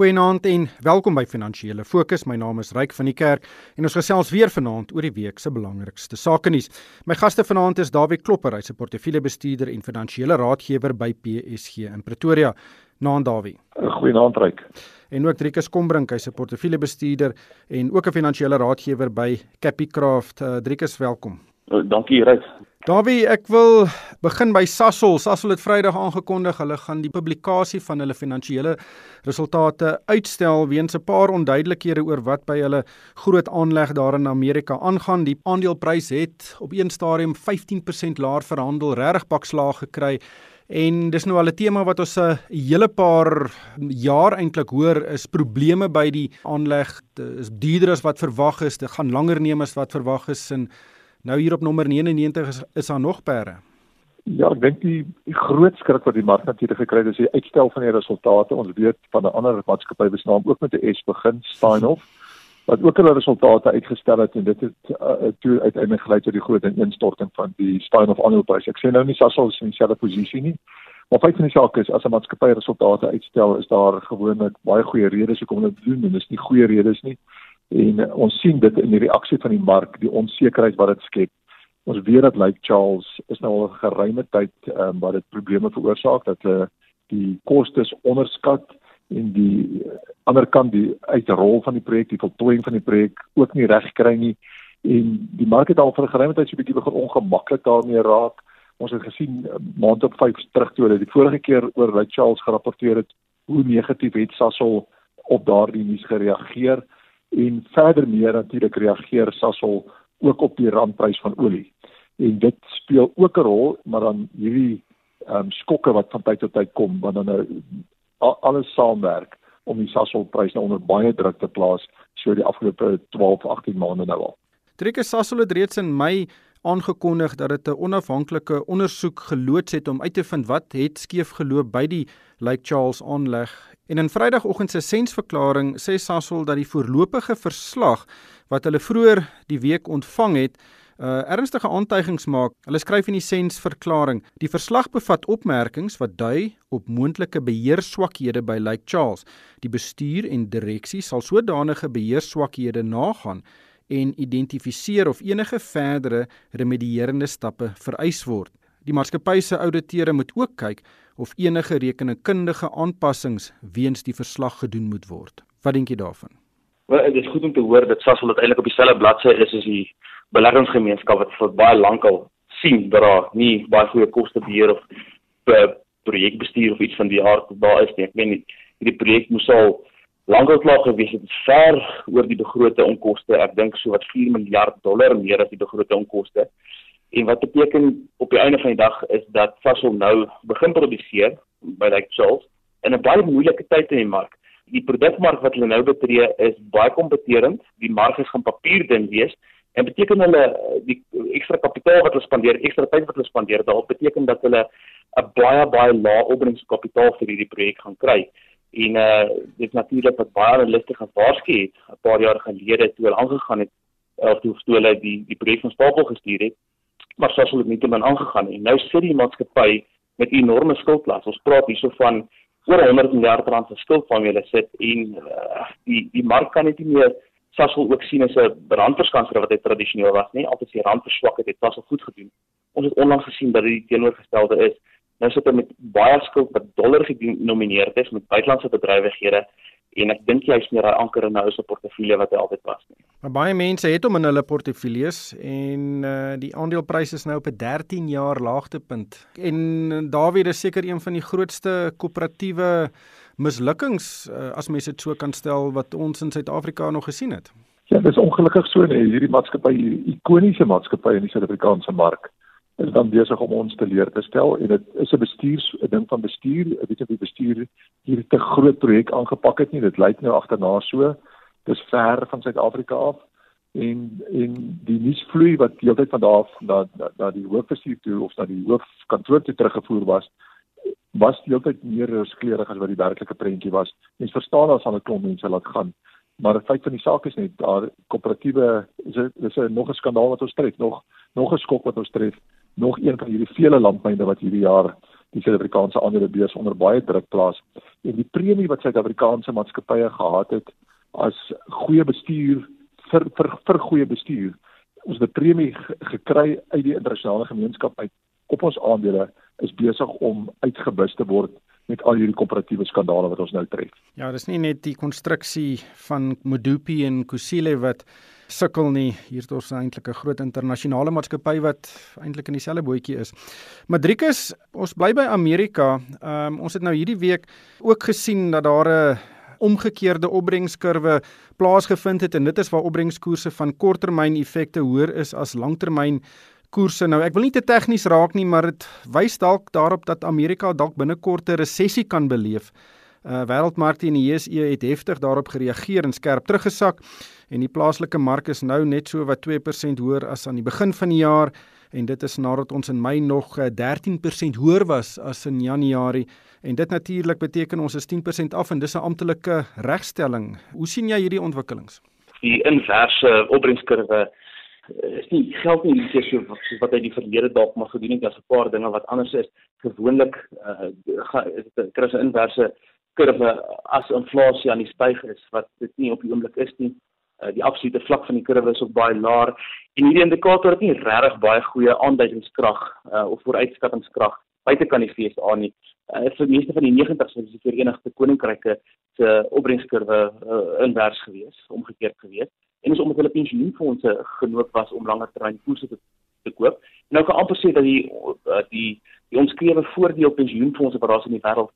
Goeienaand en welkom by Finansiële Fokus. My naam is Ryk van die Kerk en ons gesels weer vanaand oor die week se belangrikste sake nuus. My gaste vanaand is Dawie Klopper, hy's 'n portefeuljebestuurder en finansiële raadgewer by PSG in Pretoria. Naand Dawie. Goeienaand Ryk. En ook Driekus Kombrink, hy's 'n portefeuljebestuurder en ook 'n finansiële raadgewer by Capicraft. Uh, Driekus, welkom. Dankie Ryk. Davie, ek wil begin by Sasol. Sasol het Vrydag aangekondig hulle gaan die publikasie van hulle finansiële resultate uitstel weens 'n paar onduidelikhede oor wat by hulle groot aanleg daar in Amerika aangaan. Die aandeleprys het op een stadium 15% laer verhandel, regtig bakslaag gekry. En dis nou al 'n tema wat ons 'n hele paar jaar eintlik hoor is probleme by die aanleg. Dit is duurder as wat verwag is, dit gaan langer neem as wat verwag is en Nou hier op nommer 99 is, is daar nog perde. Ja, ek dink die, die groot skrik wat die mark natuurlik gekry het is die uitstel van die resultate. Ons weet van 'n ander maatskappy besnaam ook met 'n S begin, Steinhoff, wat ook hulle resultate uitgestel het en dit het uh, toe uiteindelik gelei tot die groot ineenstorting van die Steinhoff aandeleprys. Ek sê nou nie Sasol is in dieselfde posisie nie. Maar feit van die saak is as 'n maatskappy resultate uitstel, is daar gewoonlik baie goeie redes hoekom hulle dit doen en dis nie goeie redes nie en uh, ons sien dit in die reaksie van die mark die onsekerheid wat dit skep. Ons weet dat Lake Charles is nou al 'n geruime tyd um, wat dit probleme veroorsaak dat hulle uh, die kostes onderskat en die uh, ander kant die uitrol van die projek die voltooiing van die projek ook nie reg kry nie. En die mark het al vir 'n geruime tyd so 'n bietjie begin ongemaklik daarmee raak. Ons het gesien uh, maand op 5 terug toe hulle die vorige keer oor Lake Charles gerapporteer het hoe negatief het Sasol op daardie nuus gereageer en verder meer natuurlik reageer Sasol ook op die randprys van olie. En dit speel ook 'n rol, maar dan hierdie ehm um, skokke wat van tyd tot tyd kom, want dan nou alles saamwerk om die Sasol prys nou onder baie druk te plaas so die afgelope 12, 18 maande nou al. Trekke Sasol het reeds in Mei aangekondig dat dit 'n onafhanklike ondersoek geloods het om uit te vind wat het skeef geloop by die Lake Charles aanleg En in Vrydagoggend se sensverklaring sê Sasol dat die voorlopige verslag wat hulle vroeër die week ontvang het, uh ernstige aantuigings maak. Hulle skryf in die sensverklaring: "Die verslag bevat opmerkings wat dui op moontlike beheerswakhede by Lake Charles. Die bestuur en direksie sal sodanige beheerswakhede nagaan en identifiseer of enige verdere remedierende stappe vereis word. Die maatskappy se ouditeure moet ook kyk of enige rekenkundige aanpassings weens die verslag gedoen moet word. Wat dink jy daarvan? Wel, dit is goed om te hoor dat Sasol uiteindelik op dieselfde bladsy is as die beleggingsgemeenskap wat vir baie lank al sien dat daar nie baie goeie koste beheer of projekbestuur of iets van die aard daar is nie. Ek meen hierdie projek moes al lank al klaar gewees het. Ver oor die begrote onkoste. Ek dink so wat 4 miljard dollar meer as die begrote onkoste. En wat beteken op die einde van die dag is dat Sasol nou begin produseer by Lake Charles in 'n baie moeilike tyd in die mark. Die produkmark wat hulle nou betree is baie kompeterend. Die mark is gaan papierdun wees en beteken hulle die ekstra kapitaal wat hulle spandeer, ekstra tyd wat hulle spandeer, dalk beteken dat hulle 'n baie baie lae opbrengskapitaal vir hierdie projek gaan kry. En uh dit natuurlik wat baie analiste gewaarsku het 'n paar jaar gelede toe hulle aangegaan het of toe hulle die die projek van stapel gestuur het maar sou nie te min aangegaan nie. Nou sit die maatskappy met enorme skuldlas. Ons praat hierso van oor 100 miljard rand se skuld van hulle sit en uh, die die mark kan net nie meer Sasol ook sien as 'n randverskanser wat hy tradisioneel was nie. Altyd die rand verswak het, het Sasol goed gedoen. Ons het onlangs gesien dat dit teenoorgestelde is. Nou sit hy met baie skuld wat dollar gedenomineerd is met buitelandse bedrywighede en ek dink hy's meer 'n anker in nou se portefeulje wat hy altyd was nie. Maar baie mense het hom in hulle portefeuilles en uh, die aandelepryse is nou op 'n 13 jaar laagtepunt. En uh, Dawie is seker een van die grootste koöperatiewe mislukkings uh, as mens dit so kan stel wat ons in Suid-Afrika nog gesien het. Ja, dis ongelukkig so nee, hierdie maatskappy, ikoniese maatskappy in die Suid-Afrikaanse mark is dan besig om ons te leer te stel en dit is 'n bestuurs 'n ding van bestuur, weet jy wie bestuur hier te groot projek aangepak het nie. Dit lyk nou agterna so. Dis ver van Suid-Afrika af en en die nuusvloei wat heeltyd van daar na na, die hoofbestuur toe of na die hoofkantoor toe teruggevoer was was heeltyd meer rooskleurig as wat die werklike prentjie was. Mens verstaan dat al 'n klomp mense laat gaan. Maar die feit van die saak is net daar koöperatiewe is 'n is 'n nog 'n skandaal wat ons tref, nog nog 'n skok wat ons tref nog een van hierdie vele landmyne wat hierdie jaar die Suid-Afrikaanse aandelebeurs onder baie druk plaas en die premie wat Suid-Afrikaanse maatskappye gehad het as goeie bestuur vir vir vir goeie bestuur ons het 'n premie gekry uit die internasionale gemeenskap uit op ons aandele is besig om uitgebus te word met al hierdie koöperatiewe skandale wat ons nou tref. Ja, dis nie net die konstruksie van Modupi en Kusile wat sukkel nie. Hier het ons eintlik 'n groot internasionale maatskappy wat eintlik in dieselfde bootjie is. Madrikus, ons bly by Amerika. Ehm um, ons het nou hierdie week ook gesien dat daar 'n omgekeerde opbrengskurwe plaasgevind het en dit is waar opbrengskoerse van korttermyn effekte hoër is as langtermyn koerse. Nou ek wil nie te tegnies raak nie, maar dit wys dalk daarop dat Amerika dalk binnekort 'n resessie kan beleef. Uh wêreldmarkte en die JSE het heftig daarop gereageer en skerp teruggesak en die plaaslike mark is nou net so wat 2% hoër as aan die begin van die jaar en dit is nadat ons in Mei nog 13% uh, hoër was as in Januarie en dit natuurlik beteken ons is 10% af en dis 'n amptelike regstelling. Hoe sien jy hierdie ontwikkelings? Die inverse opbrengskurwe Eh, is nie geld nie net so wat hy die verlede dalk maar gedoen het as 'n paar dinge wat anders is gewoonlik uh, is dit 'n inverse kurwe as inflasie aan die styg is wat dit nie op die oomblik is nie. Uh, die absolute vlak van die kurwe is ook baie laag en hierdie indikator het nie regtig baie goeie aanduidingskrag uh, of vooruitskattingskrag buite kan die FSA nie. Uh, vir meeste van die 90s was die Verenigde Koninkryke se opbrengskurwe uh, invers gewees omgekeerd gewees. En is omdat hulle pensioenfonde genoop was om langer termyn koerse te, te koop. En nou kan amper sê dat die eh, die die omskrewe voordeel pensioenfonde wat daar is in die wêreld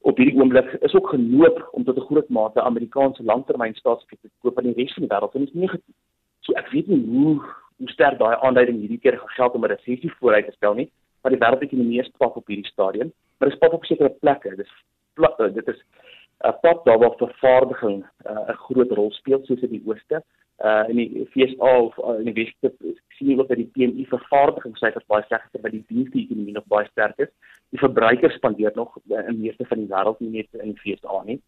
op hierdie oomblik is ook genoop om tot 'n groot mate Amerikaanse langtermyn staatsefekte te koop aan die res van die wêreld en is negatief. So ek weet nie hoe hoe sterk daai aanduiding hierdie keer gaan geld om 'n resessie vooruit te stel nie, maar die wêreldekonomie is pap op hierdie stadium, maar dit is pap op sekere plekke. Dis eh, dit is 'n pad daar waar vervaardiging uh, 'n uh, groot rol speel soos in die ooste. Uh in die FSA of uh, in die weste sien ons dat die PMI vervaardigingssyfers baie sterk is, maar die dienste ekonomie nog baie sterk is. Die verbruikers spandeer nog uh, in meeste van die wêreld nie net in die FSA nie.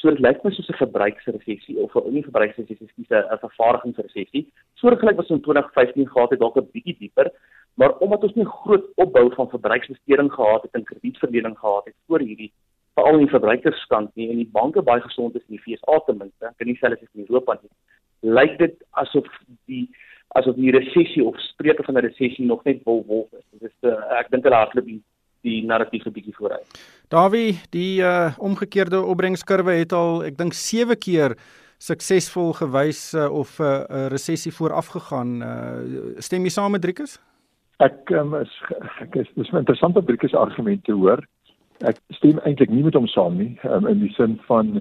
So dit lyk my soos 'n verbruiksresessie of 'n nie verbruiksresessie, dis 'n vervaardigingsresessie. Soortgelyk was in 2015 gehad het dalk 'n bietjie dieper, maar omdat ons nie groot opbou van verbruiksbesteding gehad het en kredietverlening gehad het voor hierdie veral in die verbruikerskant nie en die banke baie gesond is in die FSA ten minste, kan nie selfs in Europa nie. Lyk dit asof die asof die resessie of spreuke van 'n resessie nog net wil wolf is. Dit is uh, ek dink hulle hardloop die die narratief 'n bietjie vooruit. Dawie, die uh, omgekeerde opbrengskurwe het al ek dink 7 keer suksesvol gewys uh, of 'n uh, resessie vooraf gegaan. Uh, stem jy saam met Driekus? Ek um, is ek is dis 'n interessante Driekus argument te hoor ek stem eintlik nie met hom saam nie um, in die sin van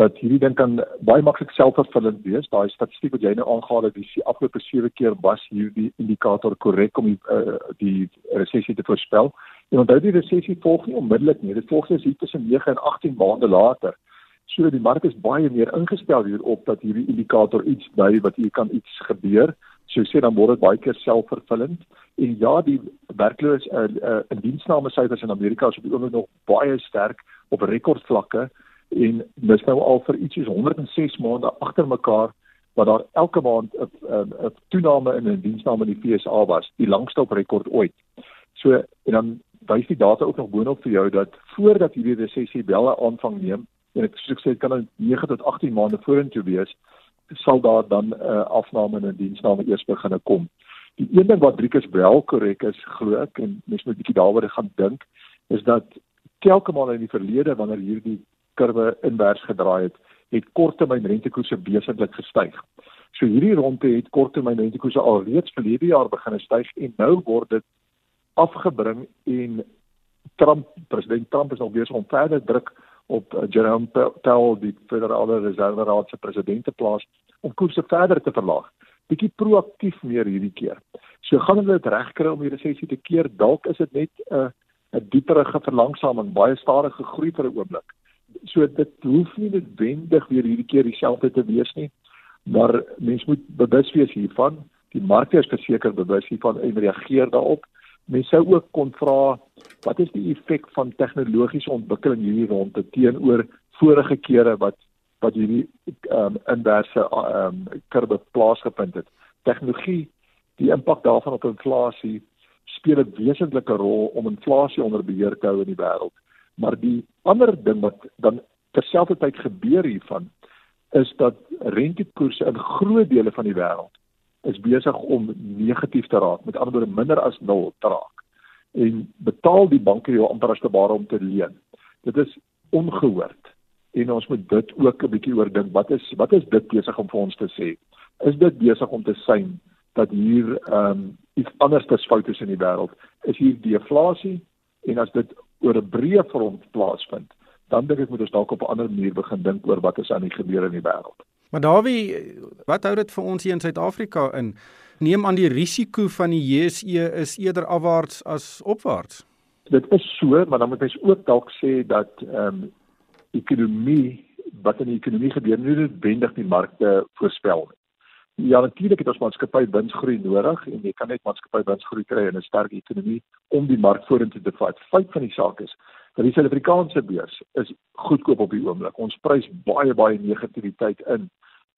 dat hierdie ding kan baie maklik selfvervullend wees. Daai statistiek wat jy nou aangehaal het, die afgelope 7 keer was hierdie indikator korrek om die, uh, die resessie te voorspel. En onthou die resessie volg nie onmiddellik nie. Dit volg net hier tussen 9 en 18 maande later. So die mark is baie meer ingestel hierop dat hierdie indikator iets dui wat hier kan iets gebeur. So sê dan word dit baie keer selfvervullend. En ja, die werkloos uh, uh, in diensname syfers in Amerika is op die oomblik nog baie sterk op rekordvlakke en dis nou al vir ietsie 106 maande agter mekaar wat daar elke maand 'n 'n toename in 'n diensname in die FSA was, die langste op rekord ooit. So en dan wys die data ook nog boonop vir jou dat voordat hierdie resessie wel 'n aanvang neem, en ek sê dit kan 9 tot 18 maande vorentoe wees sal daar dan 'n uh, afname in diensname eers begine kom. Die een ding wat Driekus wel korrek is glo ek en mens moet 'n bietjie daaroor gaan dink is dat telke male in die verlede wanneer hierdie kurwe invers gedraai het, het korttermyn rentekoerse besendlik gestyg. So hierdie ronde het korttermyn rentekoerse alreeds verlede jaar begin styg en nou word dit afgebring en Trump president Trump is al besig om verder druk op uh, Jerome Powell die Federale Reserve Raad se president te plaas om koerse verder te verlaag. Bietjie proaktief meer hierdie keer. So gaan hulle dit regkry om die resessie te keer. Dalk is dit net 'n uh, 'n dieperige verlangsaming, baie stadige groei vir 'n oomblik. So dit hoef nie noodwendig weer hierdie keer dieselfde te wees nie, maar mens moet bewus wees hiervan. Die markte is verseker bewus hiervan en reageer daarop. Mens sou ook kon vra wat is die effek van tegnologiese ontwikkeling hierdie rondte teenoor vorige kere wat wat hierdie ehm um, inverse ehm um, kurwe plaasgevind het. Tegnologie, die impak daarvan op inflasie speel 'n wesentlike rol om inflasie onder beheer te hou in die wêreld. Maar die ander ding wat dan terselfdertyd gebeur hiervan is dat rentekoerse in groot dele van die wêreld is besig om negatief te raak, met ander woorde minder as 0 te raak. En betaal die banke jou amper as te bare om te leen. Dit is ongehoord. En ons moet dit ook 'n bietjie oordink. Wat is wat is dit besig om vir ons te sê? Is dit besig om te sien dat hier ehm um, iets anders te fout is in die wêreld? Is hier deflasie en as dit oor 'n breë front plaasvind, dan dink ek moet ons dalk op 'n ander manier begin dink oor wat is aan die gebeur in die wêreld. Maar Dawie, wat hou dit vir ons hier in Suid-Afrika in? Neem aan die risiko van die JSE is eerder afwaarts as opwaarts. Dit is so, maar dan moet mens ook dalk sê dat ehm um, ekonomie wat in die ekonomie gebeur nie noodwendig die markte voorspel nie. Ja, natuurlik het ons maatskappy winsgroei nodig en jy kan net maatskappy winsgroei kry in 'n sterk ekonomie om die mark vorentoe te vat. Feit van die saak is dat die Suid-Afrikaanse beurs is goedkoop op die oomblik. Ons prys baie baie negativiteit in.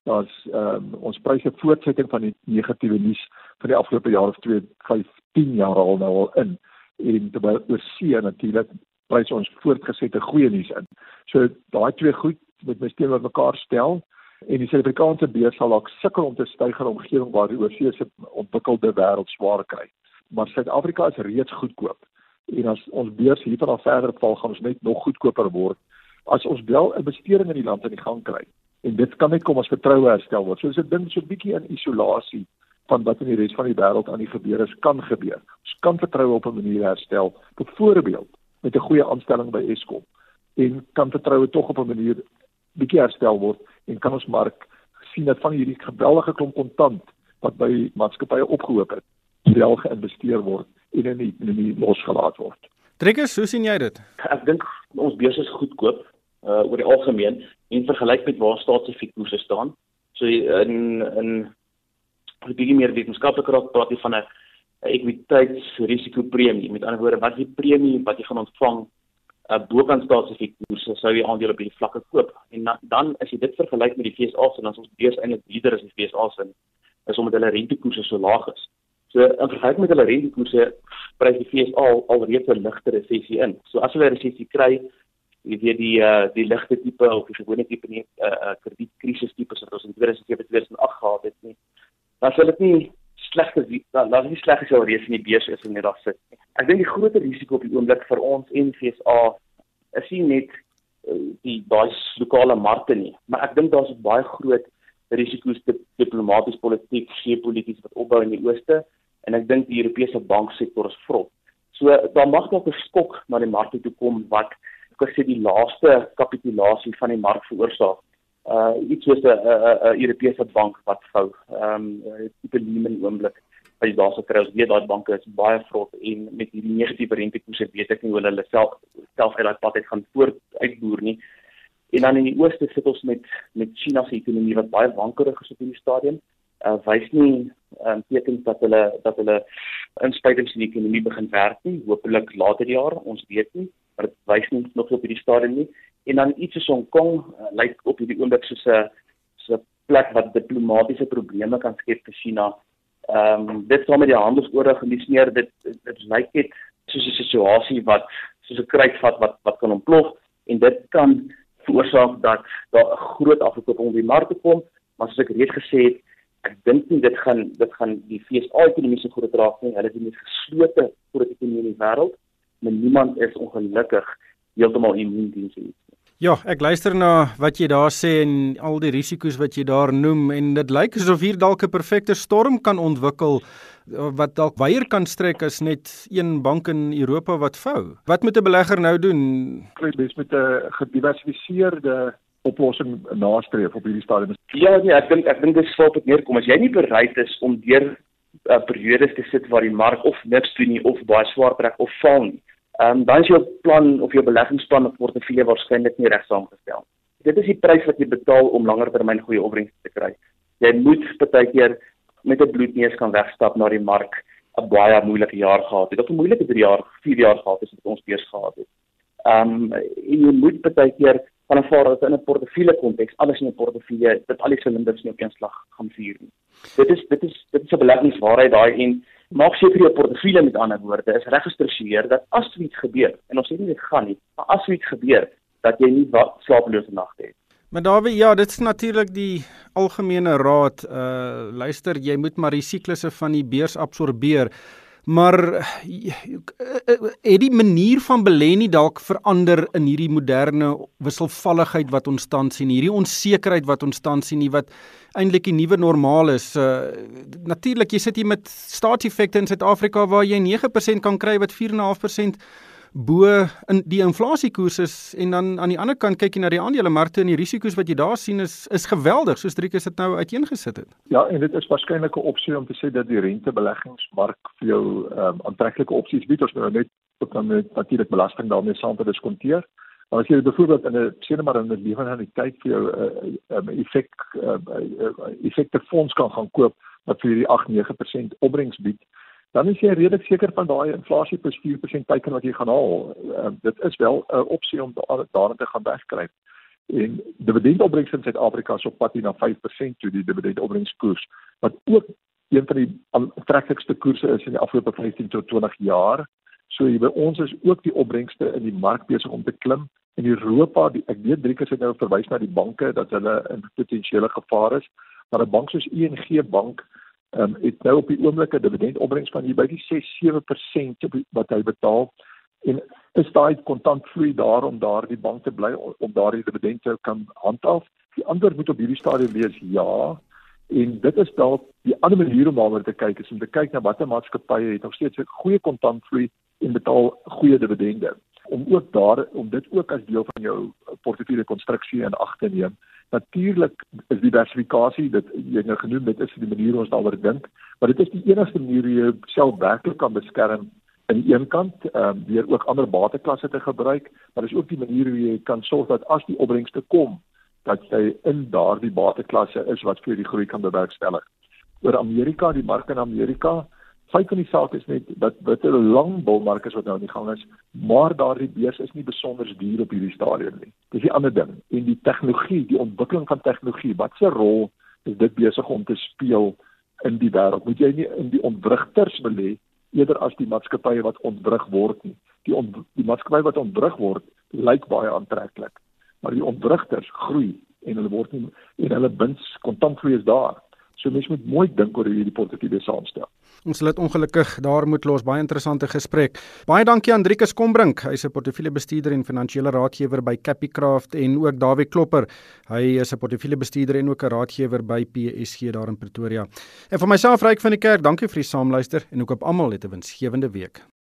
Daar's ehm um, ons pryse voortsetting van die negatiewe nuus van die afgelope jaar of 2, 5, 10 jaar al nou al in. En terwyl oor see natuurlik prys ons voortgesette goeie nuus in. So daai twee goed moet mens teenoor mekaar stel en die Suid-Afrikaanse beurs sal dalk sukkel om te styg in 'n omgewing waar die oorsee se ontwikkelde wêreld swaar kry. Maar Suid-Afrika is reeds goedkoop. En as ons beurs hiervan af verder val, gaan ons net nog goedkoper word as ons wel 'n investering in die land in die gang kry. En dit kan net kom as vertroue herstel word. So dis 'n ding so 'n bietjie in isolasie van wat in die res van die wêreld aan die gebeur is kan gebeur. Ons kan vertroue op 'n manier herstel, byvoorbeeld met 'n goeie aanstelling by Eskom en kan vertroue tog op 'n manier bietjie herstel word en kan ons mark sien dat van hierdie geweldige klomp kontant wat by maatskappye opgehoop het, wel geïnvesteer word en in die ekonomie losgelaat word. Trekkers, hoe sien jy dit? Ek dink ons beurs is goedkoop uh oor die algemeen en vergelyk met waar staatseffiek koerse staan. So in in 'n bietjie meer wetenskaplik raak praat jy van 'n ekwiteitsrisiko premie. Met ander woorde, wat is die premie wat jy gaan ontvang uh, bokant staatseffiek koerse sou jy aandele op hierdie vlakke koop. En na, dan as jy dit vergelyk met die FSA dan is ons beurs eintlik beter as die FSA se is omdat hulle rentekoerse so laag is. So in vergelyking met hulle rentekoerse prys die FSA al alreeds 'n ligte resessie in. So as hulle 'n resessie kry, jy weet die uh, die ligte tipe of die gewone tipe nie 'n uh, uh, kredietkrisis tipe soos ons in 2007 2008 gehad het nie. Dan sal dit nie slegte is nie sleg al reeds in die beurs is net daar sit nie. Ek dink die groter risiko op die oomblik vir ons en FSA is nie net uh, die daai lokale markte nie, maar ek dink daar's baie groot risiko's te diplomaties, politiek, geopolities wat opbou in die ooste en ek dink die Europese banksektor is vrot. So daar mag dalk 'n skok na die markte toe kom wat ek sê die laaste kapitulasie van die mark veroorsaak uh iets soos 'n 'n Europese bank wat vou. Ehm um, tipe Lehman oomblik wat jy daarso kry. Ons weet daai banke is baie vrot en met hierdie negatiewe rentekoerse weet ek nie hoe hulle self self uit daai pad uit gaan voort uitboer nie. En dan in die ooste sit ons met met China se ekonomie wat baie wankerig is op hierdie stadium. Uh wys nie um, tekens dat hulle dat hulle inspuitings in die ekonomie begin werk nie. Hoopelik later jaar, ons weet nie, maar dit wys nie nog op hierdie stadium nie en dan iets soos Hong Kong uh, lyk op hierdie oomblik soos 'n so 'n plek wat diplomatisiese probleme kan skep vir China. Ehm um, dit saam met die handelsoorlog en dis meer dit dit, lyk net soos 'n situasie wat soos 'n kruitvat wat wat kan ontplof en dit kan veroorsaak dat daar 'n groot afkoop op die mark kom, maar soos ek reeds gesê het, ek dink nie dit gaan dit gaan die FSA ekonomie se groot raak nie. Hulle is die mees geslote groot ekonomie in die wêreld. Maar niemand is ongelukkig heeltemal immuun teen dit. Ja, ek luister na wat jy daar sê en al die risiko's wat jy daar noem en dit lyk asof hier dalk 'n perfekte storm kan ontwikkel eh, wat dalk weier kan strek as net een bank in Europa wat vou. Wat moet 'n belegger nou doen? Mens met 'n gediversifiseerde oplossing nastreef op hierdie stadium. Ja, nee, ek dink ek dink dit sou op neerkom as jy nie bereid is om deur 'n uh, periode te sit waar die mark of niks doen nie of baie swaar trek of val nie Ehm um, dan is jou plan of jou beleggingsplan of portefeulje waarskynlik nie reg saamgestel. Dit is die prys wat jy betaal om langer termyn goeie opbrengs te kry. Jy moet baie keer met 'n bloedneus kan wegstap na die mark 'n baie moeilike jaar gehad het. Dit het 'n moeilike 3 jaar, 4 jaar gehad het wat ons beurs gehad het. Ehm um, jy moet baie keer van 'n vaar in 'n portefeulje konteks, alles in 'n portefeulje, dit al die silinders nie op een slag gaan vuur nie. Dit is dit is dit is 'n beleggingswaarheid daai en maak seker jou portefeulje met ander woorde is reg gestruktureer dat as iets gebeur en ons sê nie dit gaan nie, maar as iets gebeur dat jy nie slapelose nagte het. Maar Dawie, ja, dit is natuurlik die algemene raad. Uh luister, jy moet maar die siklusse van die beurs absorbeer. Maar het die manier van belê nie dalk verander in hierdie moderne wisselvalligheid wat ons tans sien, hierdie onsekerheid wat ons tans sien, wat eintlik die nuwe normaal is. Uh natuurlik, jy sit hier met staatseffekte in Suid-Afrika waar jy 9% kan kry wat 4.5% bo in die inflasiekoers is en dan aan die ander kant kyk jy na die aandelemarkte en die risiko's wat jy daar sien is is geweldig soos Driekus dit nou uiteengesit het. Ja, en dit is waarskynlik 'n opsie om te sê dat die rentebeleggingsmark vir jou ehm um, aantreklike opsies bied as jy nou net tot dan met natuurlik belasting daarmee saam te diskonteer. Maar as jy byvoorbeeld in 'n sê net maar in 'n lewendigheid vir jou 'n uh, um, effek uh, uh, effekte fonds kan gaan koop wat vir die 8-9% opbrengs bied, dan is jy redelik seker van daai inflasie plus 4% teiken wat jy gaan haal. Uh, dit is wel 'n uh, opsie om daarin te gaan wegkry. En dividendopbrengs in Suid-Afrika is op pad na 5% toe die dividendopbrengskoers wat ook een van die aantreklikste koerse is in die afgelope 15 tot 20 jaar. So hier by ons is ook die opbrengste in die mark besig om te klim. In Europa, die, ek weet drie keer het nou verwys na die banke dat hulle in potensiële gevaar is, maar 'n bank soos ING Bank ehm um, het nou op die oomblik 'n dividendopbrengs van hier by die 6-7% wat hy betaal en is daai kontantvloei daar om daardie bank te bly om daardie dividend te kan handhaaf. Die antwoord moet op hierdie stadium wees ja. En dit is dalk die ander manier om daaroor te kyk is om te kyk na watter maatskappye het nog steeds 'n goeie kontantvloei en betaal goeie dividende. Om ook daar om dit ook as deel van jou portefeulje konstruksie in ag te neem Natuurlik is diversifikasie dit jy nou genoem dit is die manier ons daaroor dink, maar dit is die enigste manier hoe jy self werklik kan beskerm aan die een kant ehm um, deur ook ander bateklasse te gebruik, maar dis ook die manier hoe jy kan sorg dat as die opbrengste kom, dat jy in daardie bateklasse is wat vir die groei kan bewerkstellig. Oor Amerika, die mark in Amerika, feit van die saak is net dat dit 'n lang bullmark is wat nou aan die gang is, maar daardie beurs is nie besonder duur op hierdie stadium nie. Dis die ander ding. En die tegnologie, die ontwikkeling van tegnologie, wat 'n rol is dit besig om te speel in die wêreld? Moet jy nie in die ontwrigters belê eerder as die maatskappye wat ontwrig word nie. Die ont, die maatskappye wat ontwrig word, lyk baie aantreklik, maar die ontwrigters groei en hulle word nie en hulle wins kontantvloei is daar. So mens moet mooi dink oor hoe jy die portefeulje saamstel. Ons sal dit ongelukkig daar moet los baie interessante gesprek. Baie dankie aan Driekus Kombrink. Hy's 'n portefeuljebestuurder en finansiële raadgewer by Capicraft en ook Dawie Klopper. Hy is 'n portefeuljebestuurder en ook 'n raadgewer by PSG daar in Pretoria. En vir myself Ryk van die Kerk, dankie vir die saamluister en ook op almal 'n winsgewende week.